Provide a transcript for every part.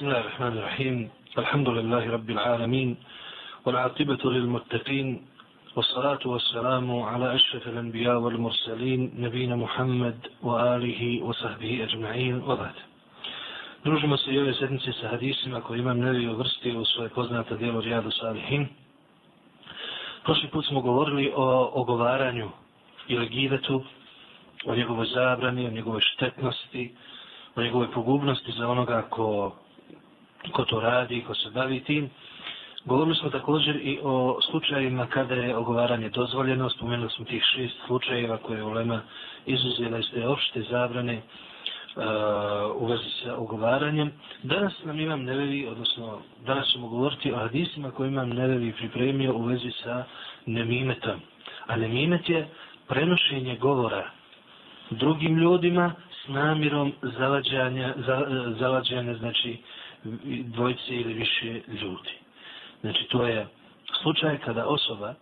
بسم الله الرحمن الرحيم الحمد لله رب العالمين والعاقبة للمتقين والصلاة والسلام على أشرف الأنبياء والمرسلين نبينا محمد وآله وصحبه أجمعين وبعد Družimo se i ove sedmice sa hadisima koje imam nevi uvrstio u svoje poznate dijelo Rijadu Salihin. Prošli put smo govorili o ogovaranju ili givetu, o njegovoj zabrani, o njegovoj štetnosti, o njegovoj pogubnosti za onoga ko, ko to radi, ko se bavi tim. Govorili smo također i o slučajima kada je ogovaranje dozvoljeno. Spomenuli smo tih šest slučajeva koje je Ulema izuzela iz te opšte zabrane uh, u vezi sa ogovaranjem. Danas nam imam nevevi, odnosno danas ćemo govoriti o hadisima koje imam nevevi pripremio u vezi sa nemimetom. A nemimet je prenošenje govora drugim ljudima s namirom zavađanja, za, zavađanja znači dvojice ili više ljudi. Znači to je slučaj kada osoba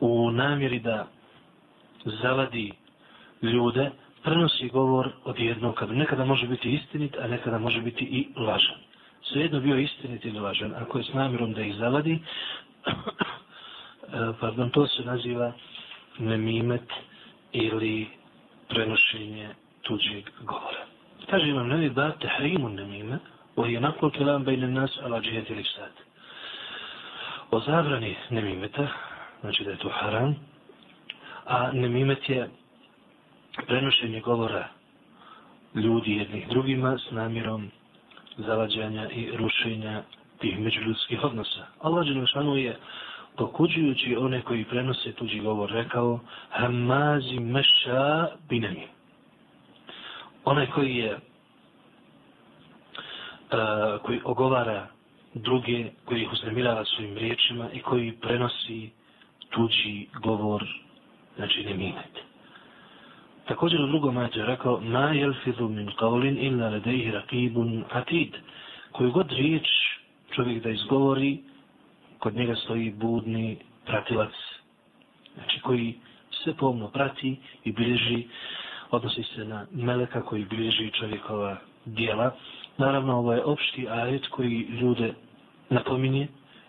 u namjeri da zavadi ljude prenosi govor od jednog kada nekada može biti istinit, a nekada može biti i lažan. Svejedno bio istinit ili lažan. Ako je s namjerom da ih zavadi, eh, pardon, to se naziva nemimet ili prenošenje tuđeg govora. Kaže imam nevi da tehrimu nemime, وهي نقل الكلام بين الناس nas ala الإفساد وزابرني نميمته O zabrani nemimeta, znači da je to haram, a nemimet je prenošenje govora ljudi jednih drugima s namjerom zavađanja i rušenja tih međuljudskih odnosa. Allah Đelešanu je pokuđujući one koji prenose tuđi govor rekao Hamazi meša binemi. Onaj koji je koji ogovara druge, koji ih uznemirava svojim riječima i koji prenosi tuđi govor, znači ne minete. Također u drugom mađu je rekao Ma jelfidu min qavlin illa ledejhi rakibun atid. Koju god riječ čovjek da izgovori, kod njega stoji budni pratilac, znači koji sve pomno prati i bilježi, odnosi se na meleka koji bilježi čovjekova dijela. Naravno, ovo je opšti ajet koji ljude napominje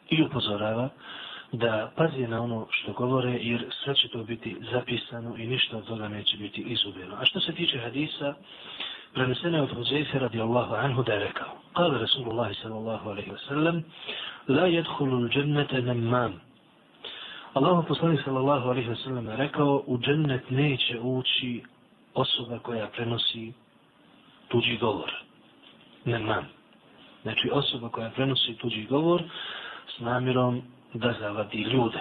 i upozorava da pazi na ono što govore, jer sve će to biti zapisano i ništa od toga neće biti izubjeno. A što se tiče hadisa, prenesene od Huzeyfe radijallahu anhu da je rekao, kale Rasulullah sallallahu alaihi wa sallam, la jedhulu džennete nemam. Allahu poslanik sallallahu alaihi wa sallam rekao, u džennet neće ući osoba koja prenosi tuđi govor. Nemam. Znači osoba koja prenosi tuđi govor s namjerom da zavadi ljude.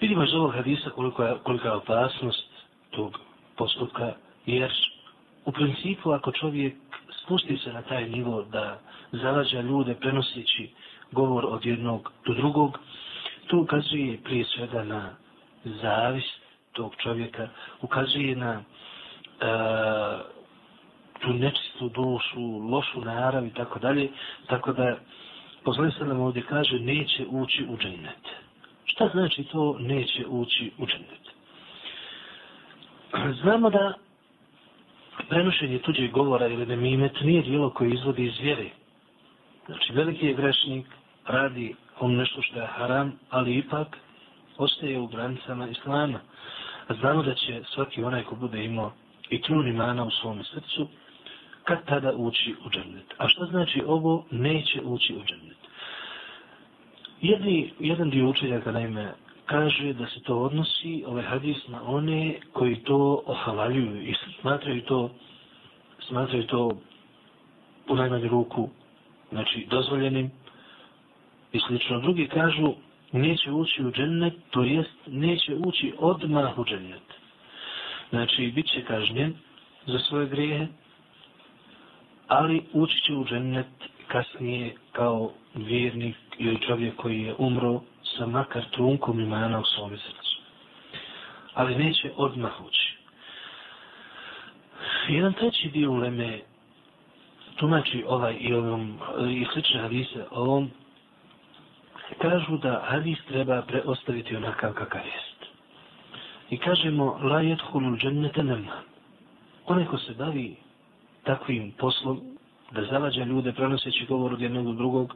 Vidimo iz ovog hadisa koliko je, kolika je opasnost tog postupka, jer u principu ako čovjek spusti se na taj nivo da zavađa ljude prenoseći govor od jednog do drugog, to ukazuje prije svega na zavist tog čovjeka, ukazuje na uh, tu nečistu dušu, lošu narav i tako dalje, tako da poslanik se nam ovdje kaže neće ući u džennet. Šta znači to neće ući u džennet? Znamo da prenošenje tuđeg govora ili nemimet nije dijelo koje izvodi iz vjere. Znači, veliki je grešnik, radi on nešto što je haram, ali ipak ostaje u granicama islama. A znamo da će svaki onaj ko bude imao i trun imana u svom srcu, kad tada ući u džennet. A što znači ovo neće ući u džennet? Jedni, jedan dio učenjaka naime kaže da se to odnosi, ovaj hadis, na one koji to ohavaljuju i smatraju to, smatraju to u najmanju ruku, znači dozvoljenim i slično. Drugi kažu neće ući u džennet, to jest neće ući odmah u džennet. Znači, bit će kažnjen za svoje grijehe, ali ući će u džennet kasnije kao vjernik ili čovjek koji je umro sa makar trunkom imana u svome srcu. Ali neće odmah ući. Jedan treći dio uleme tumači ovaj i ovom i slične hadise ovom kažu da hadis treba preostaviti onakav kakav jest. I kažemo la jedhulu džennete nema. Onaj ko se bavi takvim poslom, da zavađa ljude prenoseći govor od jednog do drugog,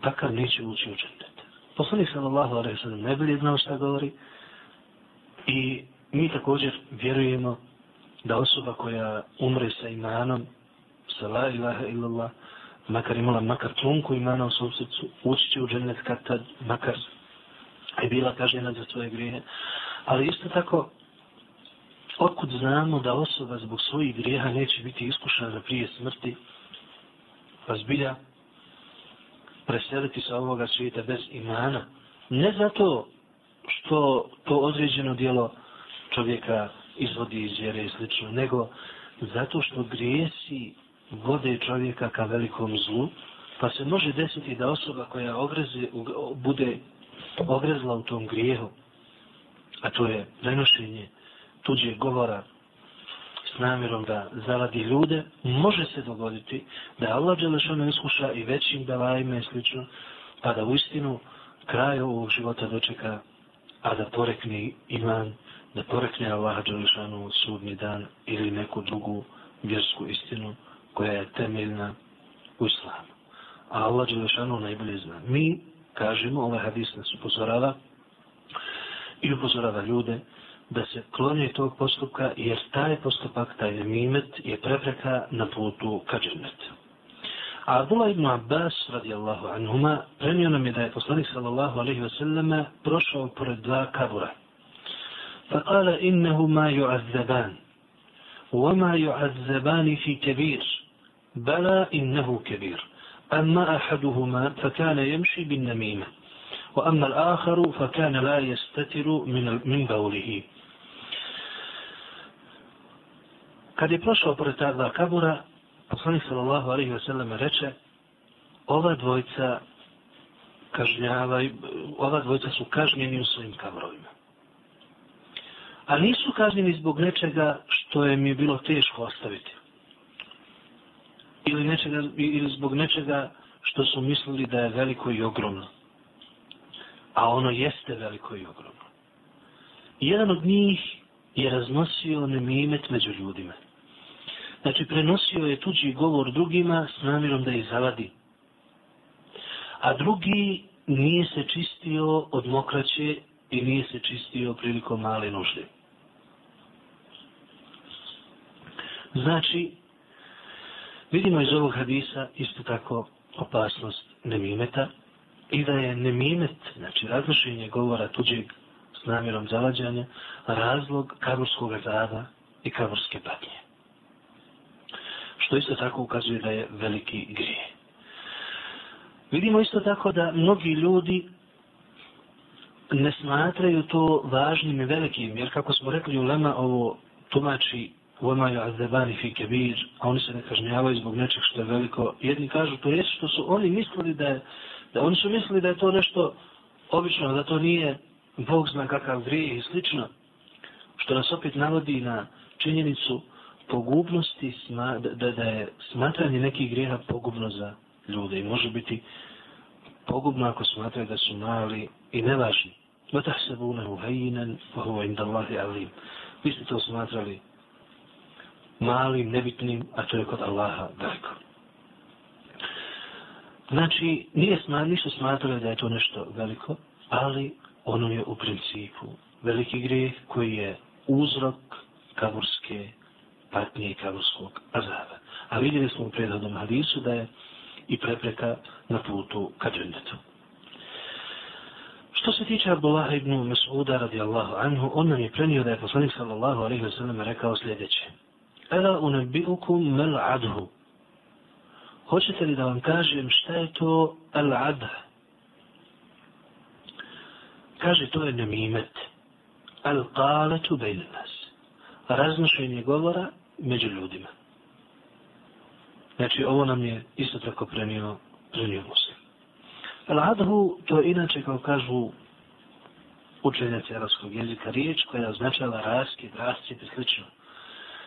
takav neće ući u džennet. Poslanik sallallahu alaihi sallam ne bi znao šta govori i mi također vjerujemo da osoba koja umre sa imanom, sa la ilaha illallah, makar imala makar trunku imana u svom srcu, ući će u džennet kad tad, makar je bila kažnjena za svoje grijehe. Ali isto tako, otkud znamo da osoba zbog svojih grijeha neće biti iskušana prije smrti, pa zbilja preseliti sa ovoga svijeta bez imana. Ne zato što to određeno dijelo čovjeka izvodi iz vjere i slično, nego zato što grijesi vode čovjeka ka velikom zlu, pa se može desiti da osoba koja ogreze, bude ogrezla u tom grijehu, a to je prenošenje tuđeg govora s namjerom da zavadi ljude, može se dogoditi da Allah Đelešanu iskuša i većim belajima i slično, pa da u istinu kraj ovog života dočeka, a da porekne iman, da porekne Allah Đelešanu sudni dan ili neku drugu vjersku istinu koja je temeljna u islamu. A Allah Đelešanu najbolje zna. Mi kažemo, ovaj hadis nas upozorava i upozorava ljude da se klonje tog postupka jer taj postupak, taj nemimet je prepreka na putu ka džennetu. A Abdullah ibn Abbas radijallahu anhuma prenio nam je da je poslanik sallallahu alaihi wa sallam prošao pored dva kabura. فقال إنهما يعذبان وما يعذبان في كبير بلى إنه كبير أما أحدهما فكان يمشي بالنميمة وأما الآخر فكان لا يستتر من من بوله Kad je prošao pored ta dva kabura, poslanik sallallahu alaihi wasallam reče, ova dvojca kažnjava, ova dvojca su kažnjeni u svojim kabrovima. A nisu kažnjeni zbog nečega što je mi bilo teško ostaviti. Ili, nečega, ili zbog nečega što su mislili da je veliko i ogromno. A ono jeste veliko i ogromno. Jedan od njih je raznosio nemimet među ljudima. Znači, prenosio je tuđi govor drugima s namjerom da ih zavadi. A drugi nije se čistio od mokraće i nije se čistio prilikom male nužde. Znači, vidimo iz ovog hadisa isto tako opasnost nemimeta i da je nemimet, znači raznošenje govora tuđeg s namjerom zavađanja, razlog kaburskog zada i kaburske patnje što isto tako ukazuje da je veliki grije. Vidimo isto tako da mnogi ljudi ne smatraju to važnim i velikim, jer kako smo rekli u Lema, ovo tumači Vomaju azebani fi kebir, a oni se ne kažnjavaju zbog nečeg što je veliko. Jedni kažu to jest što su oni mislili da je, da oni su mislili da je to nešto obično, da to nije Bog zna kakav grije i slično, što nas opet navodi na činjenicu pogubnosti, sma, da, da je smatranje nekih grijeha pogubno za ljude i može biti pogubno ako smatraju da su mali i nevažni. Vatah se bune u hajinen, ovo im Allahi alim. Vi ste to smatrali malim, nebitnim, a to je kod Allaha veliko. Znači, nije sma, nisu smatrali da je to nešto veliko, ali ono je u principu veliki grijeh koji je uzrok kaburske patnje i kaburskog azaba. A vidjeli smo u prethodnom hadisu da je i prepreka na putu ka džendetu. Što se tiče Abdullah ibn Mas'uda radijallahu anhu, on nam je prenio da je poslanik sallallahu alaihi wa sallam rekao sljedeće. Ela unabbi'ukum mal adhu. Hoćete li da vam kažem šta je to al adh? Kaže, to je nemimet. Al qaletu bejne nas. Raznošenje govora među ljudima. Znači, ovo nam je isto tako prenio, prenio muslim. Al-Adhu, to je inače, kao kažu učenjaci arabskog jezika, riječ koja označava raske, i slično.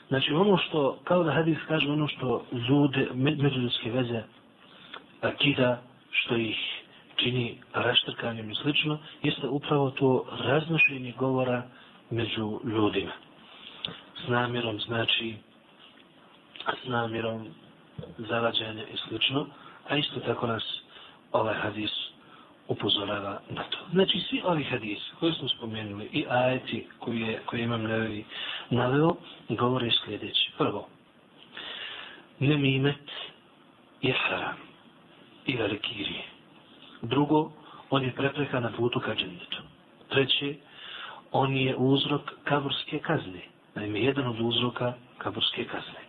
Znači, ono što, kao da hadis kaže, ono što ljude, međuljudske veze akida, što ih čini raštrkanjem i slično, jeste upravo to raznošenje govora među ljudima s namjerom, znači, s namjerom zavađanja i slično, a isto tako nas ovaj hadis upozorava na to. Znači, svi ovi hadis koji smo spomenuli i ajeti koji je, koje imam nevi naveo, govore sljedeći. Prvo, nemimet je haram i velikirije. Drugo, on je prepreka na putu ka džendetu. Treće, on je uzrok kaburske kazne. Naime, jedan od uzroka kaburske kazne.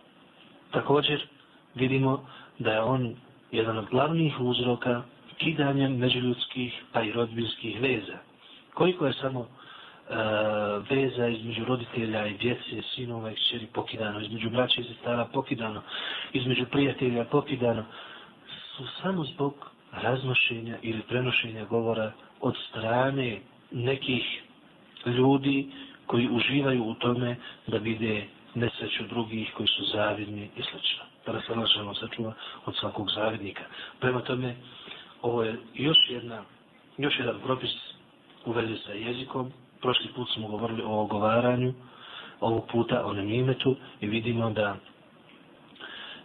Također, vidimo da je on jedan od glavnih uzroka kidanja međuljudskih pa i rodbinskih veza. Koliko je samo e, veza između roditelja i djece, sinova i kćeri pokidano, između braća i sestara pokidano, između prijatelja pokidano, su samo zbog raznošenja ili prenošenja govora od strane nekih ljudi koji uživaju u tome da vide nesreću drugih koji su zavidni i sl. Da nas Allah sačuva od svakog zavidnika. Prema tome, ovo je još jedna, još jedan propis u vezi sa jezikom. Prošli put smo govorili o ogovaranju, ovog puta o nemimetu i vidimo da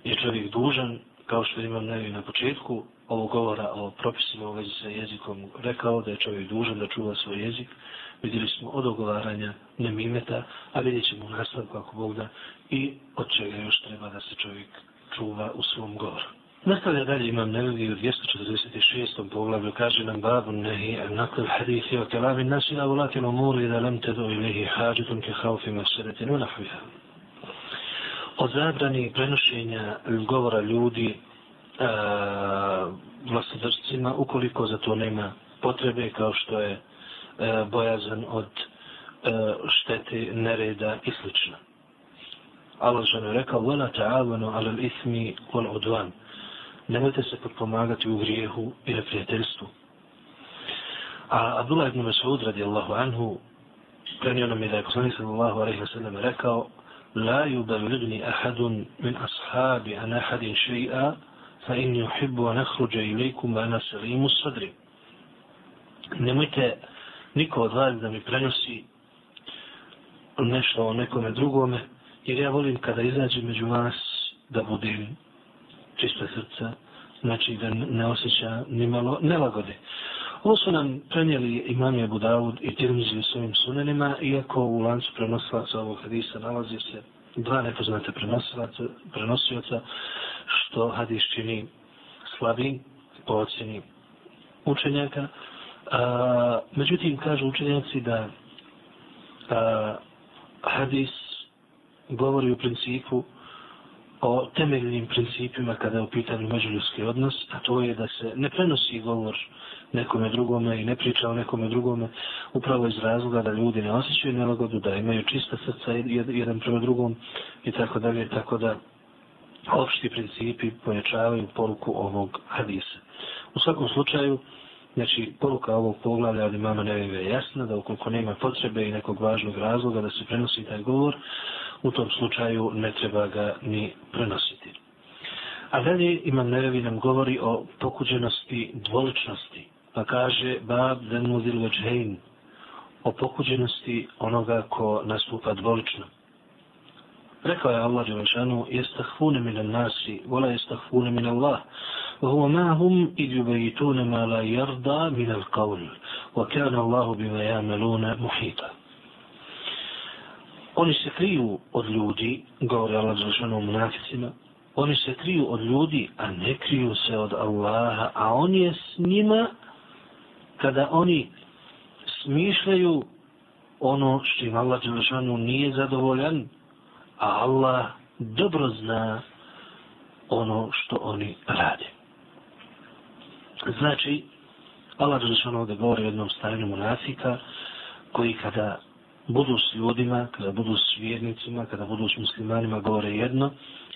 je čovjek dužan, kao što imam nevi na početku, ovog govora o propisima u vezi sa jezikom rekao da je čovjek dužan da čuva svoj jezik. Vidjeli smo od ogovaranja nemimeta, a vidjet ćemo u nastavku ako Bog da i od čega još treba da se čovjek čuva u svom govoru. Nastavlja dalje imam nevi u 246. poglavlju, kaže nam babu nehi nakon hadithi o kelamin nasi na volatil umuri da lam tedu ilihi hađutum ke haufima sredetinu nahviha. O zabrani prenošenja govora ljudi vlastodržcima ukoliko za to nema potrebe kao što je e, bojazan od e, štete, nereda i sl. Allah žena je rekao وَلَا تَعَوَنُوا عَلَى الْإِثْمِ وَالْعُدْوَانِ Nemojte se potpomagati u grijehu i neprijateljstvu. A Abdullah ibn Mas'ud radijallahu anhu prenio nam je da je poslanik sallallahu alaihi wa sallam rekao لا يبلغني أحد من أصحاب أن أحد شيئا fa in yuhibbu an akhruja ilaykum wa ana salimu sadri. Nemojte niko od vas da mi prenosi nešto o nekome drugome jer ja volim kada izađem među vas da budem čista srca znači da ne osjeća ni malo nelagode. Ovo su nam prenijeli imam Abu Dawud i Tirmizi u svojim sunenima iako u lancu prenosilaca ovog hadisa nalazi se dva nepoznate prenosioca što hadis čini slabi po ocjeni učenjaka. A, međutim, kažu učenjaci da a, hadis govori u principu o temeljnim principima kada je u pitanju međuljudski odnos, a to je da se ne prenosi govor nekome drugome i ne priča o nekome drugome upravo iz razloga da ljudi ne osjećaju nelagodu, da imaju čista srca jedan prema drugom i tako dalje, tako da opšti principi pojačavaju poruku ovog hadisa. U svakom slučaju, znači, poruka ovog poglavlja od imama Nevive je jasna, da ukoliko nema potrebe i nekog važnog razloga da se prenosi taj govor, u tom slučaju ne treba ga ni prenositi. A dalje imam Nevevi nam govori o pokuđenosti dvoličnosti, pa kaže Bab den muzil veđhein, o pokuđenosti onoga ko nastupa dvolično. Rekao je Allah Đelešanu, jestahfune min nasi, vola jestahfune min Allah, وهو معهم إذ يبيتون ما لا يرضى من القول وكان الله بما يعملون محيطا Oni se kriju od ljudi, govori Allah Đelešanu o munaficima, oni se kriju od ljudi, a ne kriju se od Allaha, a on je s njima kada oni smišljaju ono što im Allah Đelešanu nije zadovoljan, a Allah dobro zna ono što oni rade. Znači, Allah Đelešanu ovdje govori o jednom stanju munafika, koji kada budu s ljudima, kada budu s vjernicima, kada budu s muslimanima, govore jedno,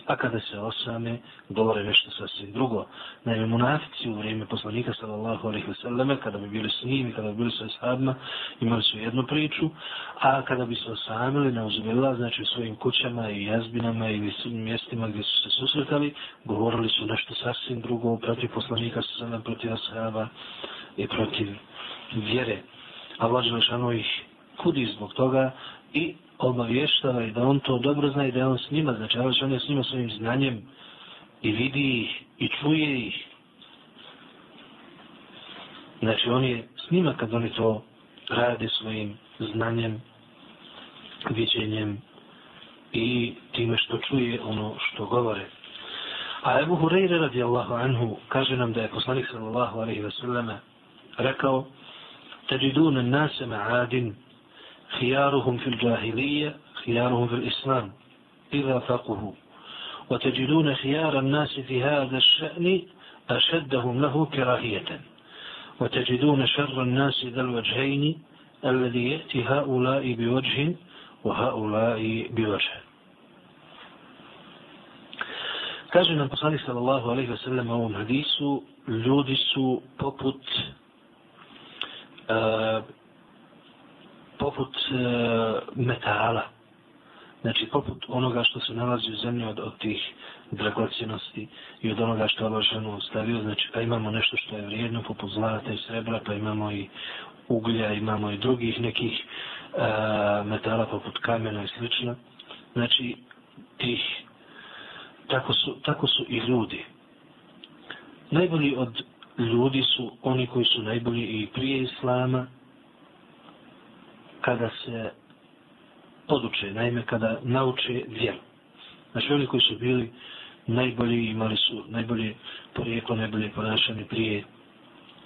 a kada se osame, govore nešto sasvim drugo. Naime, munafici u vrijeme poslanika, sallallahu alaihi wasallam, kada bi bili s njim i kada bi bili sa ishabima, imali su jednu priču, a kada bi se osamili na uzbila, znači u svojim kućama i jazbinama i mjestima gdje su se susretali, govorili su nešto sasvim drugo protiv poslanika, sallallahu protiv ashaba i protiv vjere. Allah Želešanu ih kudi zbog toga i obavještava i da on to dobro zna i da je on s njima, znači Allah on je s njima svojim znanjem i vidi ih i čuje ih. Znači on je s njima kad oni to rade svojim znanjem, viđenjem i time što čuje ono što govore. A Ebu Hureyre radijallahu anhu kaže nam da je poslanik sallallahu alaihi wa selleme rekao Tadidun nase ma'adin خيارهم في الجاهلية خيارهم في الإسلام إذا فقهوا. وتجدون خيار الناس في هذا الشأن أشدهم له كراهية. وتجدون شر الناس ذا الوجهين الذي يأتي هؤلاء بوجه وهؤلاء بوجه. Kaže poslanik sallallahu alaihi wa sallam u ovom hadisu, ljudi su poput uh, poput e, metala. Znači, poput onoga što se nalazi u zemlji od, od tih dragocjenosti i od onoga što je Allah ostavio. Znači, pa imamo nešto što je vrijedno, poput zlata i srebra, pa imamo i uglja, imamo i drugih nekih e, metala poput kamena i slično. Znači, tih, tako su, tako su i ljudi. Najbolji od ljudi su oni koji su najbolji i prije Islama, kada se poduče, naime kada nauče vjeru. Znači oni koji su bili najbolji, imali su najbolje porijeklo, najbolje ponašanje prije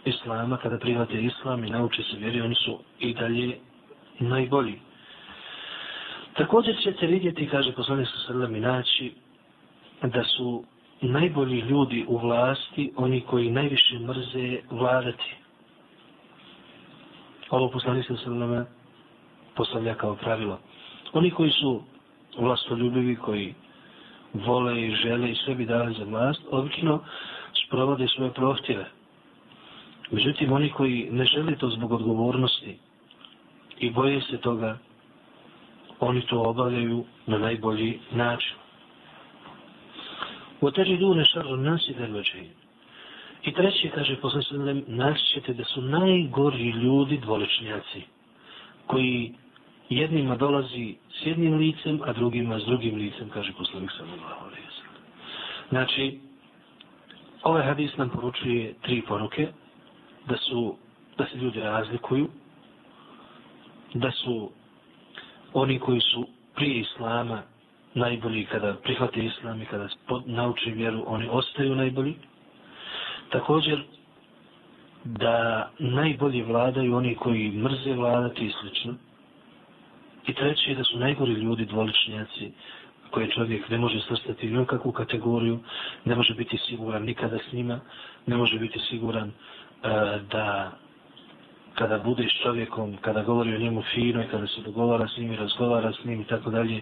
Islama, kada prihvate Islam i nauče se vjeri, oni su i dalje najbolji. Također ćete vidjeti, kaže poslanik sa sredom i naći, da su najbolji ljudi u vlasti, oni koji najviše mrze vladati. Ovo poslanik sa sredom postavlja kao pravilo. Oni koji su vlastoljubivi, koji vole i žele i sve bi dali za vlast, obično sprovode svoje prohtjeve. Međutim, oni koji ne žele to zbog odgovornosti i boje se toga, oni to obavljaju na najbolji način. U teži dune šaru nasi. I treći kaže, posle se naći ćete da su najgori ljudi dvoličnjaci, koji jednima dolazi s jednim licem, a drugima s drugim licem, kaže poslanik sallallahu alaihi wa sallam. Znači, ovaj hadis nam poručuje tri poruke, da su, da se ljudi razlikuju, da su oni koji su prije Islama najbolji kada prihvate Islam i kada nauče vjeru, oni ostaju najbolji. Također, da najbolji vladaju oni koji mrze vladati i slično. I treće je da su najgori ljudi dvoličnjaci koje čovjek ne može srstati u kakvu kategoriju, ne može biti siguran nikada s njima, ne može biti siguran uh, da kada bude s čovjekom, kada govori o njemu fino i kada se dogovara s njim i razgovara s njim i tako dalje,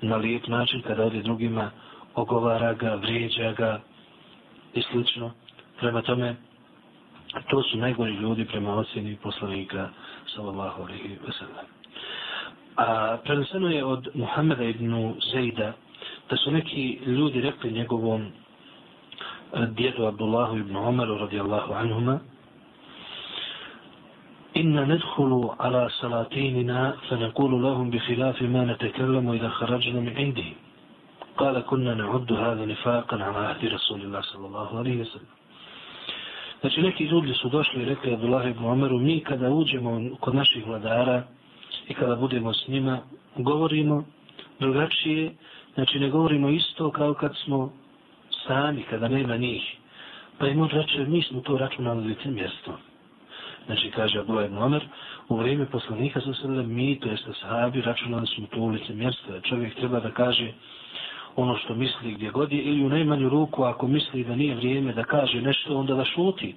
na lijep način, kada ode drugima, ogovara ga, vrijeđa ga i slično. Prema tome, to su najgori ljudi prema ocjeni poslanika sallallahu alaihi wa sallam. A preneseno je od Muhammeda ibn Zejda da su neki ljudi rekli njegovom eh, djedu Abdullahu ibn Omeru radijallahu anhuma إن ندخل على سلاطيننا فنقول لهم بخلاف ما نتكلم إذا خرجنا من عندهم قال كنا نعد هذا نفاقا على عهد رسول الله صلى الله عليه وسلم Znači neki ljudi su došli i rekli Abdullah ibn Omeru, mi kada uđemo kod naših vladara, i kada budemo s njima, govorimo drugačije, znači ne govorimo isto kao kad smo sami, kada nema njih. Pa im on reče, mi smo to računali za mjesto. Znači, kaže Abdullah Ibn Omer, u vrijeme poslanika sa sreda, mi, to jeste sahabi, računali smo to ulice mjesto. Čovjek treba da kaže ono što misli gdje god je, ili u najmanju ruku, ako misli da nije vrijeme da kaže nešto, onda da šuti.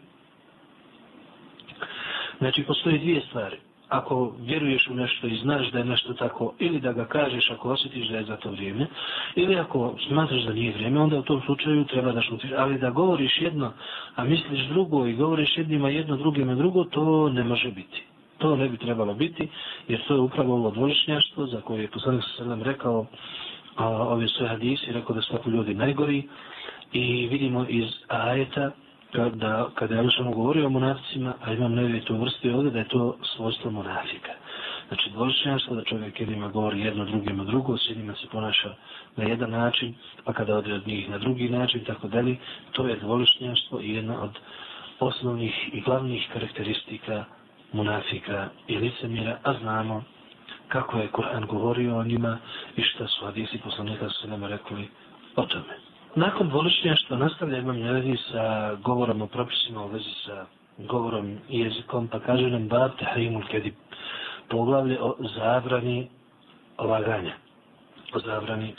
Znači, postoje dvije stvari ako vjeruješ u nešto i znaš da je nešto tako, ili da ga kažeš ako osjetiš da je za to vrijeme, ili ako smatraš da nije vrijeme, onda u tom slučaju treba da šutiš. Ali da govoriš jedno, a misliš drugo i govoriš jednima jedno, drugima drugo, to ne može biti. To ne bi trebalo biti, jer to je upravo ovo dvoličnjaštvo za koje je poslanik sa rekao a, ove sve hadise, rekao da su tako ljudi najgori i vidimo iz ajeta kada, kada je Alšan govorio o monaficima, a imam nevije to vrste ovdje, da je to svojstvo monafika. Znači dvoličnjaštvo da čovjek jednima govori jedno drugima drugo, s jednima se ponaša na jedan način, pa kada ode od njih na drugi način, tako dalje, to je dvoličnjaštvo i jedna od osnovnih i glavnih karakteristika munafika i licemira, a znamo kako je Kur'an govorio o njima i šta su hadisi poslanika su nama rekli o tome. Nakon dvoličnjaštva nastavlja imam nevi sa govorom o propisima u vezi sa govorom i jezikom, pa kaže nam Bab Tahrimul Kedib, poglavlje o zabrani laganja, o zabrani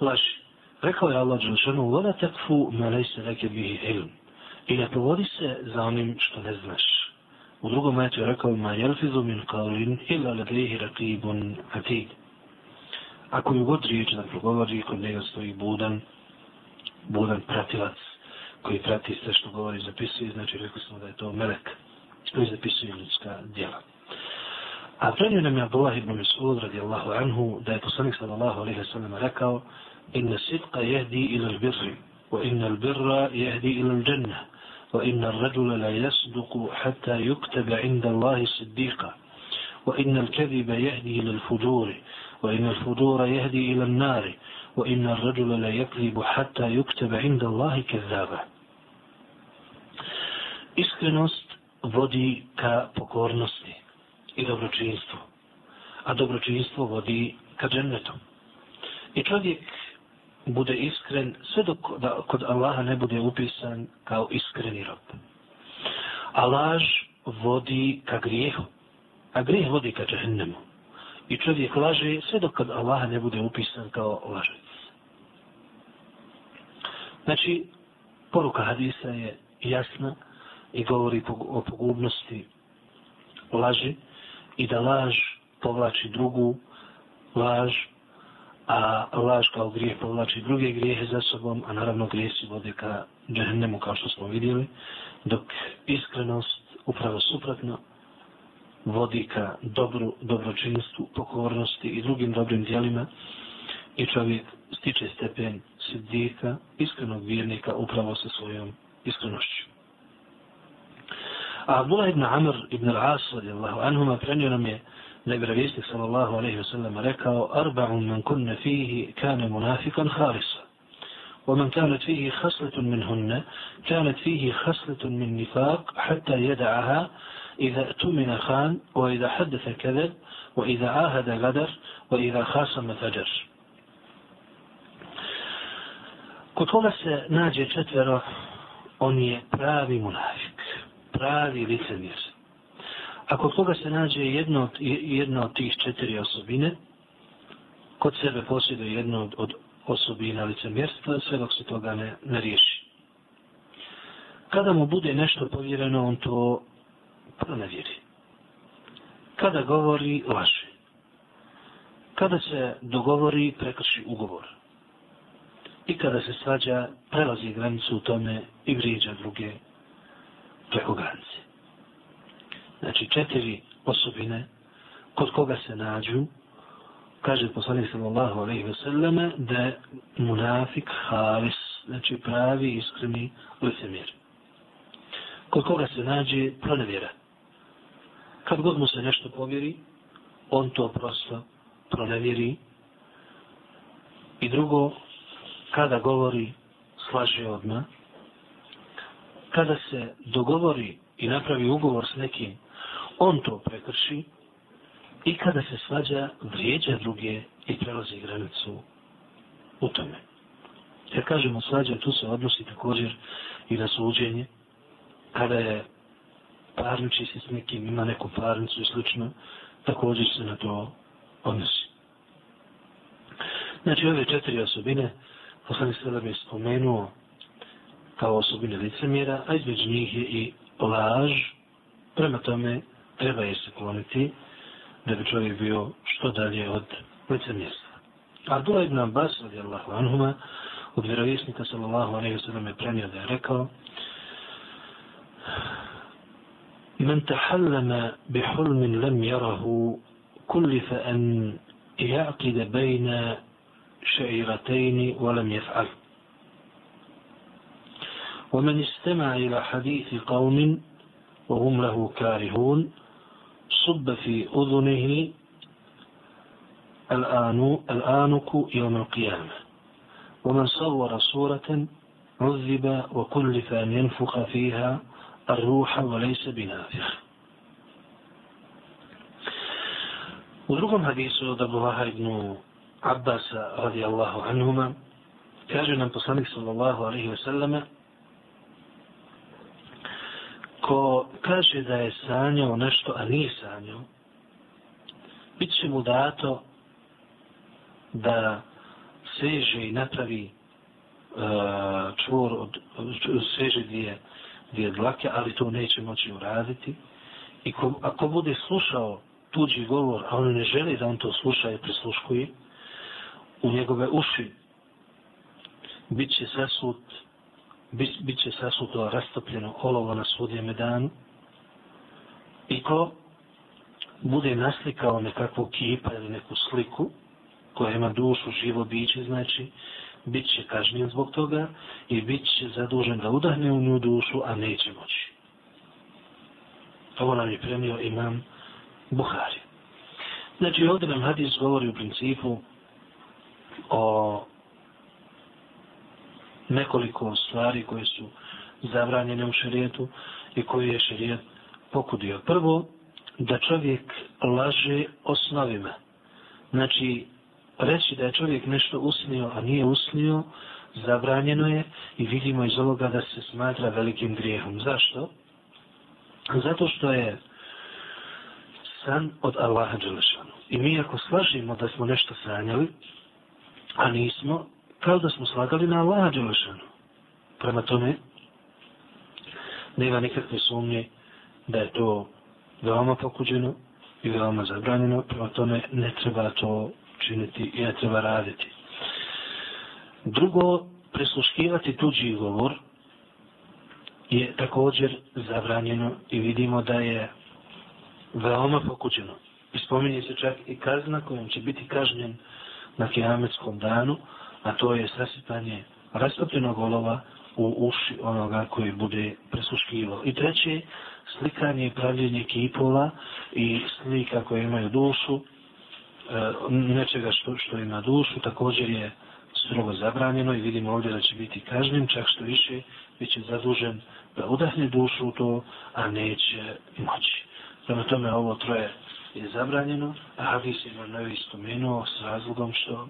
laži. Rekao je Allah Đelšanu, voda takfu ma lejse leke bihi ilm. I ne povodi se za onim što ne znaš. Majetu je rekao, ma jelfizu min kaulin ila ladrihi rakibun atid. Ako ju god riječ da progovori, kod njega stoji budan, budan pratilac, koji prati sve što govori i zapisuje, znači rekli smo da je to melek koji zapisuje ljudska djela. A prenio nam je Abdullah ibn Mas'ud radijallahu anhu da je poslanik sallallahu alaihi wa sallam rekao inna sidqa jehdi ila l-birri wa inna l-birra jehdi ila l-đannah وإن الرجل لا يصدق حتى يكتب عند الله صديقا وإن الكذب يهدي إلى الفجور وإن الفجور يهدي إلى النار وإن الرجل لا يكذب حتى يكتب عند الله كذابا Iskrenost vodi ka pokornosti i dobročinstvu, a dobročinstvo vodi ka džennetu. I čovjek bude iskren sve dok da kod Allaha ne bude upisan kao iskreni rob. A laž vodi ka grijehu, a grijeh vodi ka džehennemu. I čovjek laže sve dok kod Allaha ne bude upisan kao lažec. Znači, poruka hadisa je jasna i govori o pogubnosti laži i da laž povlači drugu laž a laž kao grijeh povlači druge grijehe za sobom, a naravno grijesi vode ka džahnemu kao što smo vidjeli, dok iskrenost upravo suprotno vodi ka dobru, dobročinstvu, pokornosti i drugim dobrim dijelima i čovjek stiče stepen siddika, iskrenog vjernika upravo sa svojom iskrenošću. A Abdullah ibn Amr ibn al-As radijallahu anhuma prenio nam je da je vjerovjesnik sallallahu alaihi wa sallam rekao arba'un man kunna fihi kane munafikan harisa. ومن كانت فيه خصلة منهن كانت فيه خصلة من نفاق حتى يدعها إذا اؤتمن خان وإذا حدث كذب وإذا عاهد غدر وإذا خاصم فجر Kod koga se nađe četvero, on je pravi munafik, pravi licemjer. Ako koga se nađe jedno, jedno od tih četiri osobine, kod sebe posjeduje jedno od, od osobina licemjerstva, sve dok se toga ne, ne riješi. Kada mu bude nešto povjereno, on to pronevjeri. Kada govori, laže. Kada se dogovori, prekrši ugovor. I kada se svađa, prelazi granicu u tome i vrijeđa druge preko granice. Znači četiri osobine kod koga se nađu, kaže poslanik sallallahu alaihi ve selleme, da je munafik halis, znači pravi, iskreni licemir. Kod koga se nađe pronevjera. Kad god mu se nešto povjeri, on to prosto pronevjeri. I drugo, kada govori, slaže odmah. Kada se dogovori i napravi ugovor s nekim on to prekrši i kada se svađa, vrijeđa druge i prelazi granicu u tome. Jer kažemo svađa, tu se odnosi također i na suđenje, kada je parniči se s nekim, ima neku parnicu i slično, također se na to odnosi. Znači, ove četiri osobine, poslani se je spomenuo kao osobine licemjera, a između njih je i laž, prema tome treba je se kloniti da bi čovjek bio što dalje od lice mjesta. Abdullah ibn Abbas, radijallahu anhuma, od vjerovjesnika sallallahu alaihi sallam je premio da je rekao من تحلم بحلم لم يره كلف أن يعقد بين شعيرتين ولم يفعل ومن استمع إلى حديث قوم وهم له كارهون صب في أذنه الآن الآنك يوم القيامة ومن صور صورة عذب وكلف أن ينفخ فيها الروح وليس بنافخ U drugom hadisu od Abu Laha ibn Abbas radijallahu anhuma kaže nam poslanik sallallahu alaihi wa sallame ko kaže da je sanjao nešto, a nije sanjao, bit će mu dato da seže i napravi uh, čvor od, seže dvije, dvije dlake, ali to neće moći uraditi. I ko, ako bude slušao tuđi govor, a on ne želi da on to sluša i prisluškuje, u njegove uši bit će sasut bit, bit će sasuto rastopljeno olovo na sudjeme danu i ko bude naslikao nekakvu kipa ili neku sliku koja ima dušu, živo biće, znači bit će kažnjen zbog toga i bit će zadužen da udahne u nju dušu, a neće moći. Ovo nam je premio imam Buhari. Znači ovdje nam hadis govori u principu o nekoliko stvari koje su zabranjene u šerijetu i koje je šerijet pokudio. Prvo, da čovjek laže osnovima. Znači, reći da je čovjek nešto usnio, a nije usnio, zabranjeno je i vidimo iz ovoga da se smatra velikim grijehom. Zašto? Zato što je san od Allaha Đelešanu. I mi ako slažimo da smo nešto sanjali, a nismo, kao da smo slagali na Allaha Đelešanu. Prema tome, nema nikakve sumnje da je to veoma pokuđeno i veoma zabranjeno, prema tome ne treba to činiti i ne treba raditi. Drugo, presluškivati tuđi govor je također zabranjeno i vidimo da je veoma pokuđeno. I spominje se čak i kazna kojom će biti kažnjen na kiametskom danu, a to je sasipanje rastopljenog olova u uši onoga koji bude presuškivo. I treće, slikanje i pravljenje kipova i slika koje imaju dušu, e, nečega što, što ima dušu, također je strogo zabranjeno i vidimo ovdje da će biti kažnjen, čak što više bit će zadužen da udahne dušu u to, a neće moći. Prema tome ovo troje je zabranjeno, a Hadis je na novi spomenuo s razlogom što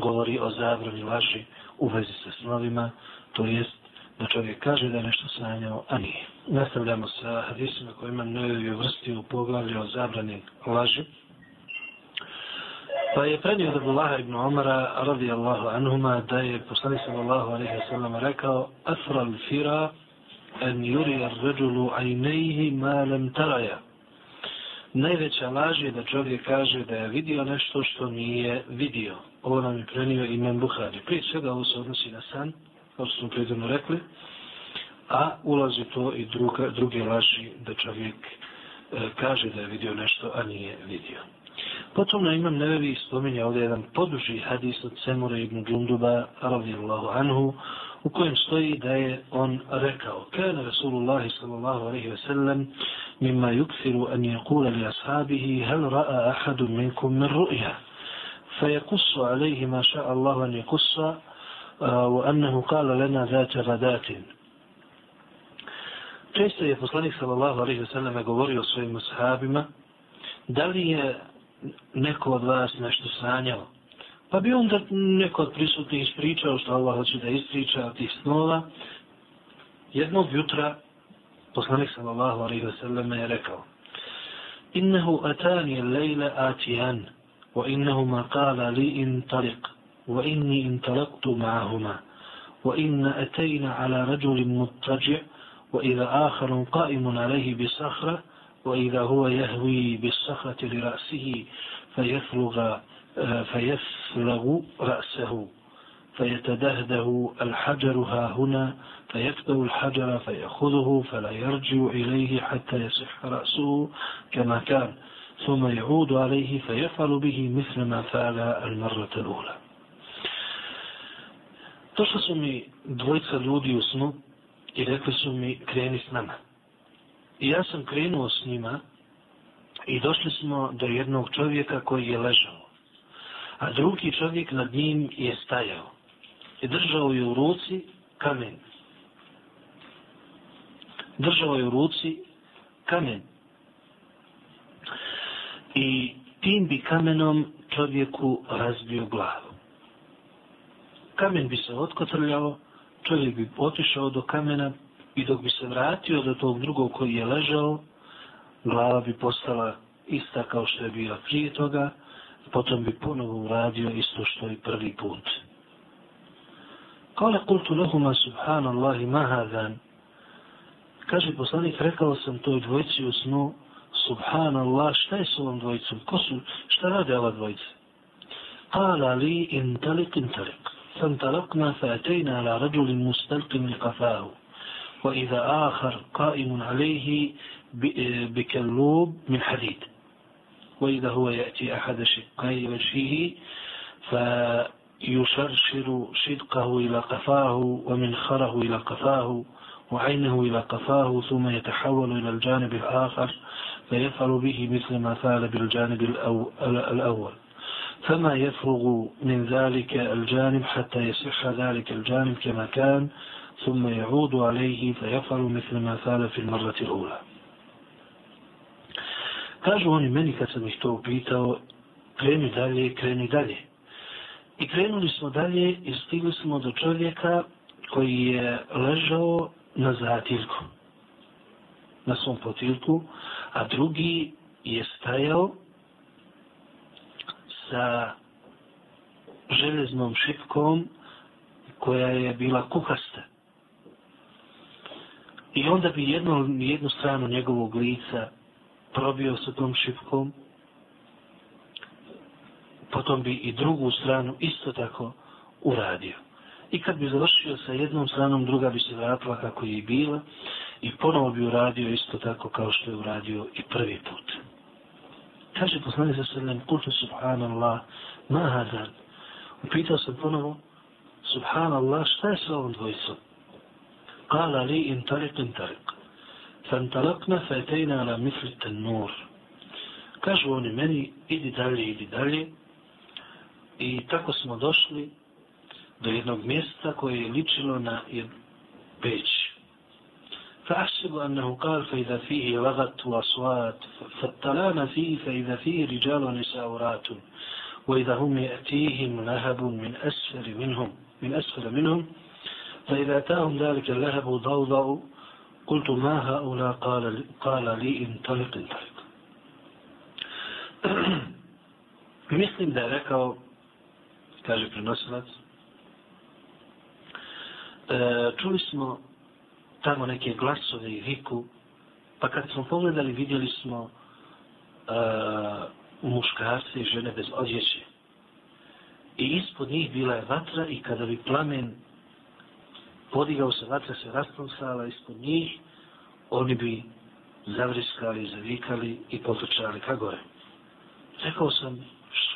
govori o zabrani laži u vezi sa snovima, to jest da čovjek kaže da je nešto sanjao, a nije. Nastavljamo sa hadisima kojima nevi je vrsti u poglavlju o zabrani laži. Pa je prednio od Abdullaha ibn Omara radijallahu anhuma da je poslani sallallahu alaihi sallam rekao Afral fira en yuri ar ređulu ajnejhi ma lem taraja. Najveća laž je da čovjek kaže da je vidio nešto što nije vidio. Ovo nam je prenio imam Buhari. Prije svega ovo se odnosi na san, kao što smo predavno rekli, a ulazi to i druga, druge laži da čovjek e, kaže da je vidio nešto, a nije vidio. Potom na imam nevevi spominja ovdje jedan poduži hadis od Semura ibn Džunduba, radijallahu anhu, u kojem stoji da je on rekao kana Rasulullah sallallahu alaihi ve sellem mimma yukthiru an yaqula li ashabihi hal ra'a ahadun minkum min ru'ya فيقص عليه ما شاء الله أن يقص وأنه قال لنا ذات غدات Često je poslanik sallallahu alaihi wa sallam govorio svojim ashabima da li je neko od vas nešto sanjao Pa bi onda neko od prisutnih ispričao što Allah hoće da ispriča od tih snova. Jednog jutra poslanik sallallahu alaihi wa sallam je rekao Innehu atani lejle atijan وإنهما قال لي انطلق وإني انطلقت معهما وإن أتينا على رجل مضطجع وإذا آخر قائم عليه بصخرة وإذا هو يهوي بالصخرة لرأسه فيفرغ آه، فيفرغ رأسه فيتدهده الحجر ها هنا فيكتب الحجر فيأخذه فلا يرجع إليه حتى يصح رأسه كما كان. ثم يعود عليه فيفعل به مثل ما فعل المرة الأولى Došli su mi dvojica ljudi u snu i rekli su mi kreni s nama. I ja sam krenuo s njima I došli smo do jednog čovjeka koji je ležao. A drugi čovjek nad njim je stajao. I držao je u ruci kamen. Držao je u ruci kamen. I tim bi kamenom čovjeku razbio glavu. Kamen bi se otkotrljao, čovjek bi otišao do kamena i dok bi se vratio do tog drugog koji je ležao, glava bi postala ista kao što je bila prije toga, potom bi ponovo uradio isto što i prvi put. Kale kultu lehuma subhanallahi mahadan. Kaže poslanik, rekao sam toj dvojci u snu, subhanallah, šta je s ovom dvojicom? Ko su, šta rade ova dvojica? Intalik. فانطلقنا فأتينا على رجل مستلق لقفاه وإذا آخر قائم عليه بكلوب من حديد وإذا هو يأتي أحد شقي وجهه فيشرشر شدقه إلى قفاه ومنخره إلى قفاه وعينه إلى قفاه ثم يتحول إلى الجانب الآخر فيفعل به مثل ما فعل بالجانب الأول. فما يفرغ من ذلك الجانب حتى يصح ذلك الجانب كما كان ثم يعود عليه فيفعل مثل ما فعل في المرة الأولى. Kažu oni meni kad sam ih to upitao, kreni dalje, kreni dalje. I krenuli smo dalje i stigli smo do čovjeka koji je ležao na zatilku, na svom potilku, a drugi je stajao sa železnom šipkom koja je bila kukasta. I onda bi jednu, jednu stranu njegovog lica probio sa tom šipkom, potom bi i drugu stranu isto tako uradio. I kad bi završio sa jednom stranom, druga bi se vratila kako je i bila i ponovo bi uradio isto tako kao što je uradio i prvi put. Kaže poslani sa sallam, kultu subhanallah, ma hazan. Upitao sam ponovo, subhanallah, šta je sa ovom dvojicom? Kala li in tarik in tarik. Fantalakna fatejna ala misli nur. Kažu oni meni, idi dalje, idi dalje. I tako smo došli do jednog mjesta koje je ličilo na peć. فأحسب أنه قال فإذا فيه لغت وأصوات فاطلعنا فيه فإذا فيه رجال ونساء وإذا هم يأتيهم لهب من أسفل منهم من أسفل منهم فإذا أتاهم ذلك اللهب ضوضأ قلت ما هؤلاء قال, قال لي انطلق انطلق Mislim da je rekao, kaže E, čuli smo tamo neke glasove i viku, pa kad smo pogledali vidjeli smo uh, muškarce i žene bez odjeće. I ispod njih bila je vatra i kada bi plamen podigao se, vatra se rasprosala ispod njih, oni bi zavriskali, zavikali i potočali ka gore. Rekao sam,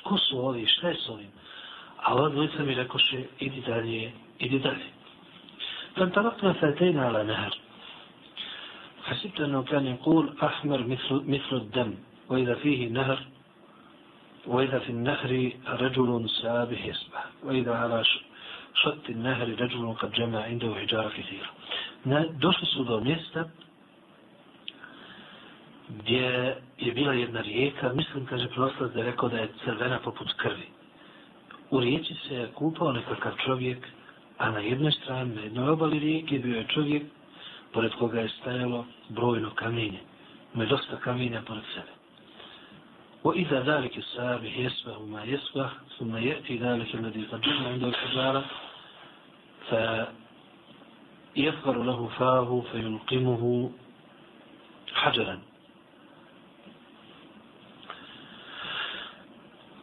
ko su ovi, šta je s ovim? A ova dvojica mi rekoše, idi dalje, idi dalje. فانطلقنا فاتينا على نهر حسبت أنه كان يقول أحمر مثل, مثل الدم وإذا فيه نهر وإذا في النهر رجل سابح يسبح وإذا على شط النهر رجل قد جمع عنده حجارة كثيرة došli su mjesta gdje je bila jedna rijeka, mislim, kaže proslav da je rekao da je crvena poput krvi. U rijeci se je kupao nekakav čovjek a na jednoj strani, na jednoj obali rijeke, bio je čovjek pored koga je stajalo brojno kamenje. Ima je dosta kamenja pored sebe. O iza dalike sabi jesva ma jesva, suma jeti dalike ladi zadžuna inda ukađara, fa jefkaru lahu fahu, fa yulqimuhu hađaran.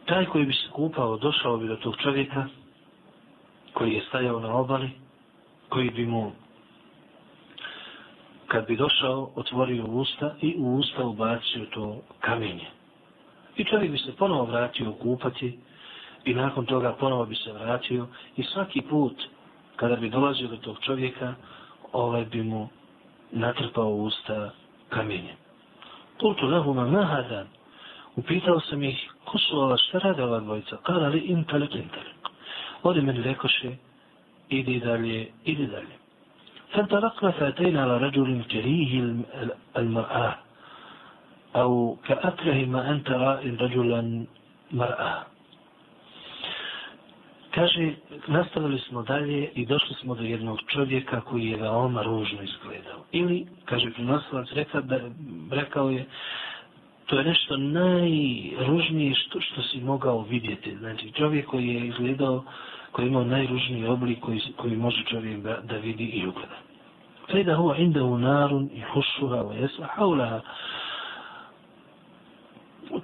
Taj koji bi se kupao, došao bi do tog čovjeka, koji je stajao na obali, koji bi mu, kad bi došao, otvorio usta i u usta ubacio to kamenje. I čovjek bi se ponovo vratio kupati i nakon toga ponovo bi se vratio i svaki put kada bi dolazio do tog čovjeka, ovaj bi mu natrpao usta kamenje. Kultu lahuma mahadan. Upitao sam ih, ko su ova, šta rade ova dvojica? Kala li intalik, intalik. Odi meni rekoše, idi dalje, idi dalje. فانطلقنا فأتينا على رجل كريه المرأة أو كأكره ما أنت رأي رجلا مرأة Kaže, nastavili smo dalje i došli smo do jednog čovjeka koji je veoma ružno izgledao. Ili, kaže, prinosilac rekao, da, rekao je, to je nešto najružnije što, što si mogao vidjeti. Znači, čovjek koji je izgledao, koji je imao najružniji oblik koji, koji može čovjek da, da vidi i ugleda. Fejda huwa indahu narun i hušuha wa jesa haulaha.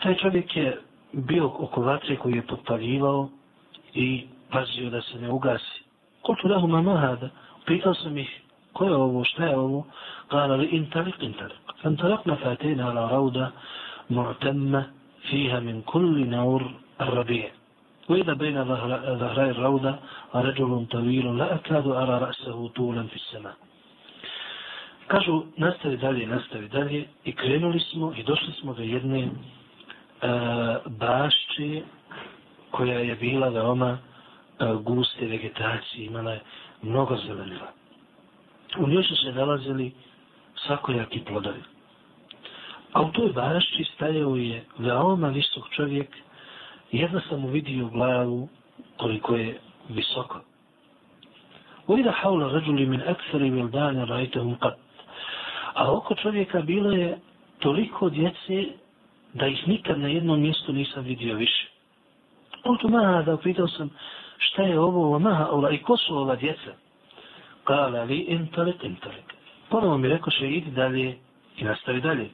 Taj čovjek je bio oko vatre koji je potpaljivao i pazio da se ne ugasi. Kultu lahu ma mahada. Pitao sam ih, ko je ovo, šta je ovo? Kala li intalik, intalik. فانطلقنا فاتينا على روضة معتمة فيها من كل نور الربيع وإذا بين ظهري الروضة رجل طويل لا أكاد أرى رأسه طولا في السماء Kažu, nastavi dalje, nastavi dalje i krenuli smo i došli smo do jedne uh, bašće koja je bila veoma uh, guste vegetacije, imala je mnogo zelenila. U njoj su se nalazili svakojaki plodovi. A u toj bašći stajao je veoma visok čovjek jedna sam uvidio glavu koliko je visoko. وإذا حول رجل من أكثر ولدان رأيتهم قط A oko čovjeka bilo je toliko djece da ih nikad na jednom mjestu nisam vidio više. On tu maha da upitao sam šta je ovo maha ola i ko su ova djeca? Kala li intalik intalik. Ponovo mi rekao še idi dalje i nastavi dalje.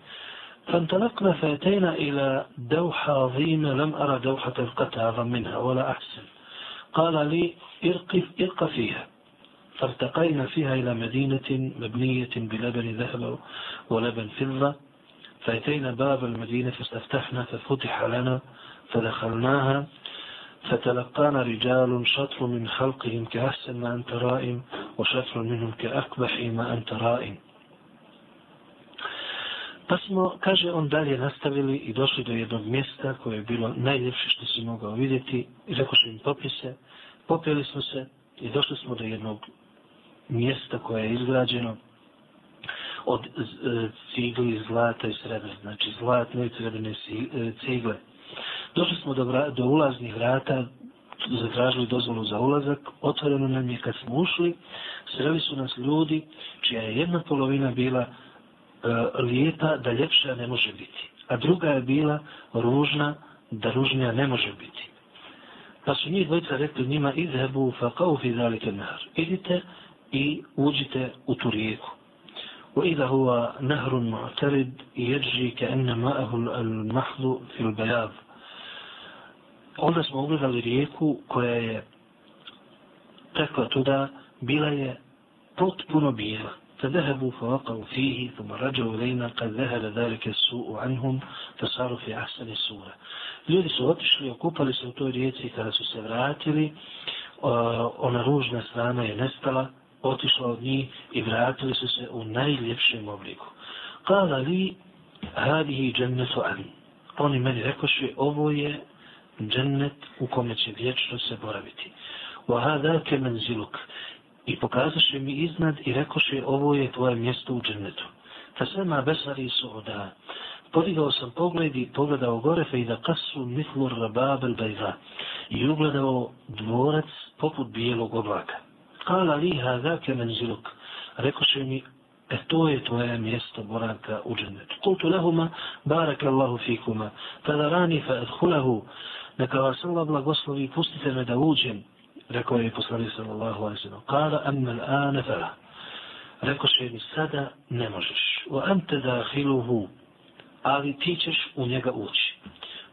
فانطلقنا فأتينا إلى دوحة عظيمة لم أرى دوحة القطع أعظم منها ولا أحسن. قال لي ارق, ارق فيها. فارتقينا فيها إلى مدينة مبنية بلبن ذهب ولبن فضة. فأتينا باب المدينة فاستفتحنا ففتح لنا فدخلناها. فتلقانا رجال شطر من خلقهم كأحسن ما أنت رائم وشطر منهم كأكبح ما أنت رائم. Pa smo, kaže, on dalje nastavili i došli do jednog mjesta koje je bilo najljepše što si mogao vidjeti i rekao im popise. Popili smo se i došli smo do jednog mjesta koje je izgrađeno od e, cigli, zlata i srebra, znači zlatne i srebrne e, cigle. Došli smo do, do ulaznih vrata, zatražili dozvolu za ulazak, otvoreno nam je kad smo ušli, sreli su nas ljudi čija je jedna polovina bila lijepa da ljepša ne može biti, a druga je bila ružna da ružnija ne može biti. Pa su njih dvojica rekli njima, idhebu fa kao fi zalike nahar. Idite, i uđite u tu rijeku. وإذا هو نهر معترد يجري كأن ماءه المحض في البياض onda smo ugledali rijeku koja je tekla tuda, bila je potpuno bijela. فذهبوا فوقعوا فيه ثم رجعوا إلينا قد ذهب ذلك السوء عنهم فصاروا في أحسن السورة. Ljudi su otišli, okupali se u toj rijeci kada su se vratili, ona ružna strana je nestala, otišla od njih i vratili su se u najljepšem obliku. Kala li hadihi džennetu an. Oni meni rekoše, ovo je džennet u kome će vječno se boraviti. Wa hadake menziluk. I pokazaše mi iznad i rekoše, ovo je tvoje mjesto u džennetu. Fa sema besari su oda. Podigao sam pogled i pogledao gore fe i da kasu mitlur rababel bajza. I ugledao dvorac poput bijelog oblaka. Kala li hadake menziluk. Rekoše mi, e to je tvoje mjesto boravka u džennetu. Kultu lehuma, barak Allahu fikuma. Fada rani fa edhulahu. Neka vas Allah blagoslovi, pustite me da uđem. Rekao je poslanik sallallahu alaihi sallam. Kala ammel fala fela. Rekoše mi, sada ne možeš. Wa ante dahiluhu. Ali ti ćeš u njega ući.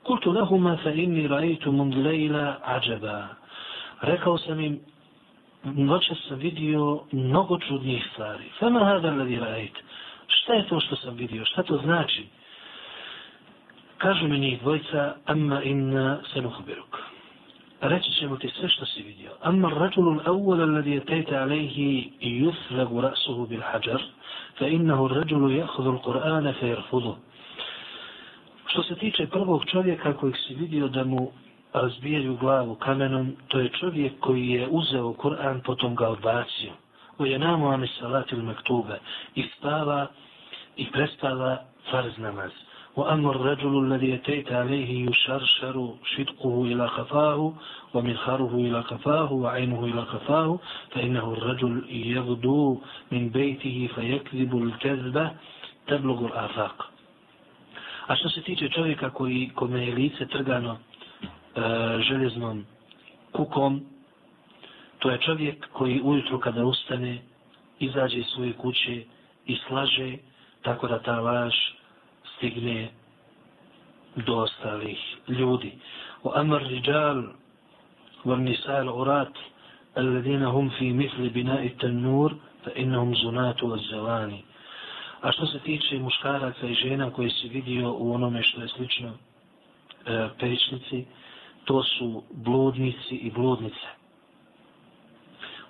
Kultu lahuma fa inni raitu min lejla ađaba. Rekao sam im, noćas sam vidio mnogo čudnih stvari. Fama hada ladi rajit. Šta je to što sam vidio? Šta to znači? Kažu mi njih dvojca, amma inna senuhbiruk. Reći ćemo ti sve što si vidio. Amma rađulu l'awwal alladhi etejte alejhi i rasuhu bil hajar, fa innahu rađulu jahudhu l'Qur'ana fa jerfudu. Što se tiče prvog čovjeka kojeg si vidio da mu razbijaju glavu kamenom, to je čovjek koji je uzeo Kur'an, potom ga odbacio. Koji je namo ame salatil mektube i spava i prestava farz namaz. وأما الرجل الذي يتيت عليه يشرشر شدقه إلى خفاه ومنخره إلى خفاه وعينه إلى خفاه فإنه الرجل يغدو من بيته فيكذب الكذبة تبلغ الآفاق A što se tiče čovjeka koji, kome je lice trgano e, železnom kukom, to je čovjek koji ujutru kada ustane, izađe iz svoje kuće i slaže tako da ta laž stigne do ostalih ljudi. O amar riđal var nisal urat alladina hum fi misli bina i tanur fa innahum zunatu wa zelani. A što se tiče muškaraca i žena koji se vidio u onome što je slično e, pećnici, to su bludnici i bludnice.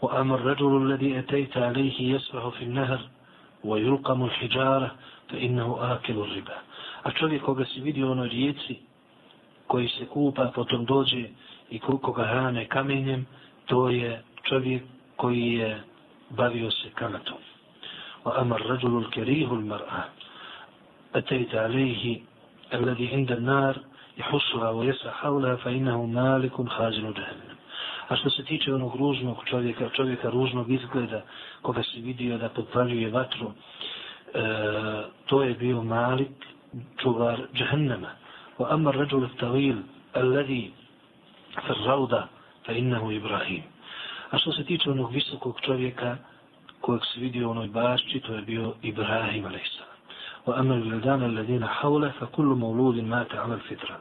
O amar rađulu alladhi etejta alihi jesvahu fi nahr wa fe hijara innahu akilu riba. A čovjek koga se vidi u onoj rijeci, koji se kupa, potom dođe i koga hrane kamenjem, to je čovjek koji je bavio se kamatom. Wa amar rajulu al-karihu al-mar'a atayta alayhi alladhi inda an-nar yahussuha wa yas'a hawlaha fa innahu malikun khazinu jahannam. A što se tiče onog ružnog čovjeka, čovjeka ružnog izgleda, koga se vidio da podvaljuje vatru, to je bio Malik, čuvar džahennama. Wa amma rajul tawil alladhi fi rawda fa innahu Ibrahim. A što se tiče onog visokog čovjeka kojeg se vidio u onoj bašči, to je bio Ibrahim a.s. Wa amma al-wildan alladhina hawla fa kullu mawludin mata 'ala al-fitra.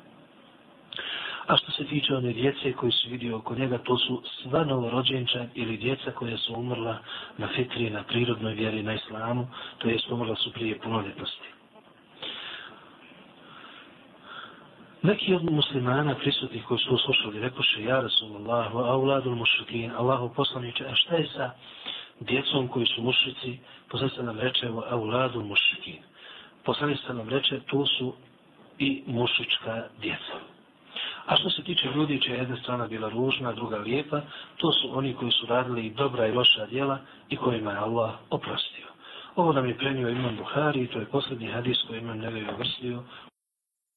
A što se tiče one djece koji su vidio oko njega, to su sva novorođenča ili djeca koja su umrla na fitri, na prirodnoj vjeri, na islamu, to jest umrla su prije punoljetnosti. Neki od muslimana prisutnih koji su slušali, rekoše, ja Rasulallahu, a uladul mušrikin, Allahu poslaniče, a šta je sa djecom koji su mušrici, poslaniče nam reče, a uladul mušrikin. Poslaniče nam reče, to su i mušička djeca. A što se tiče ljudi, čija jedna strana bila ružna, druga lijepa, to su oni koji su radili i dobra i loša djela i kojima je Allah oprostio. Ovo nam je prenio Imam Buhari i to je posljednji hadis koji imam neveo vrstio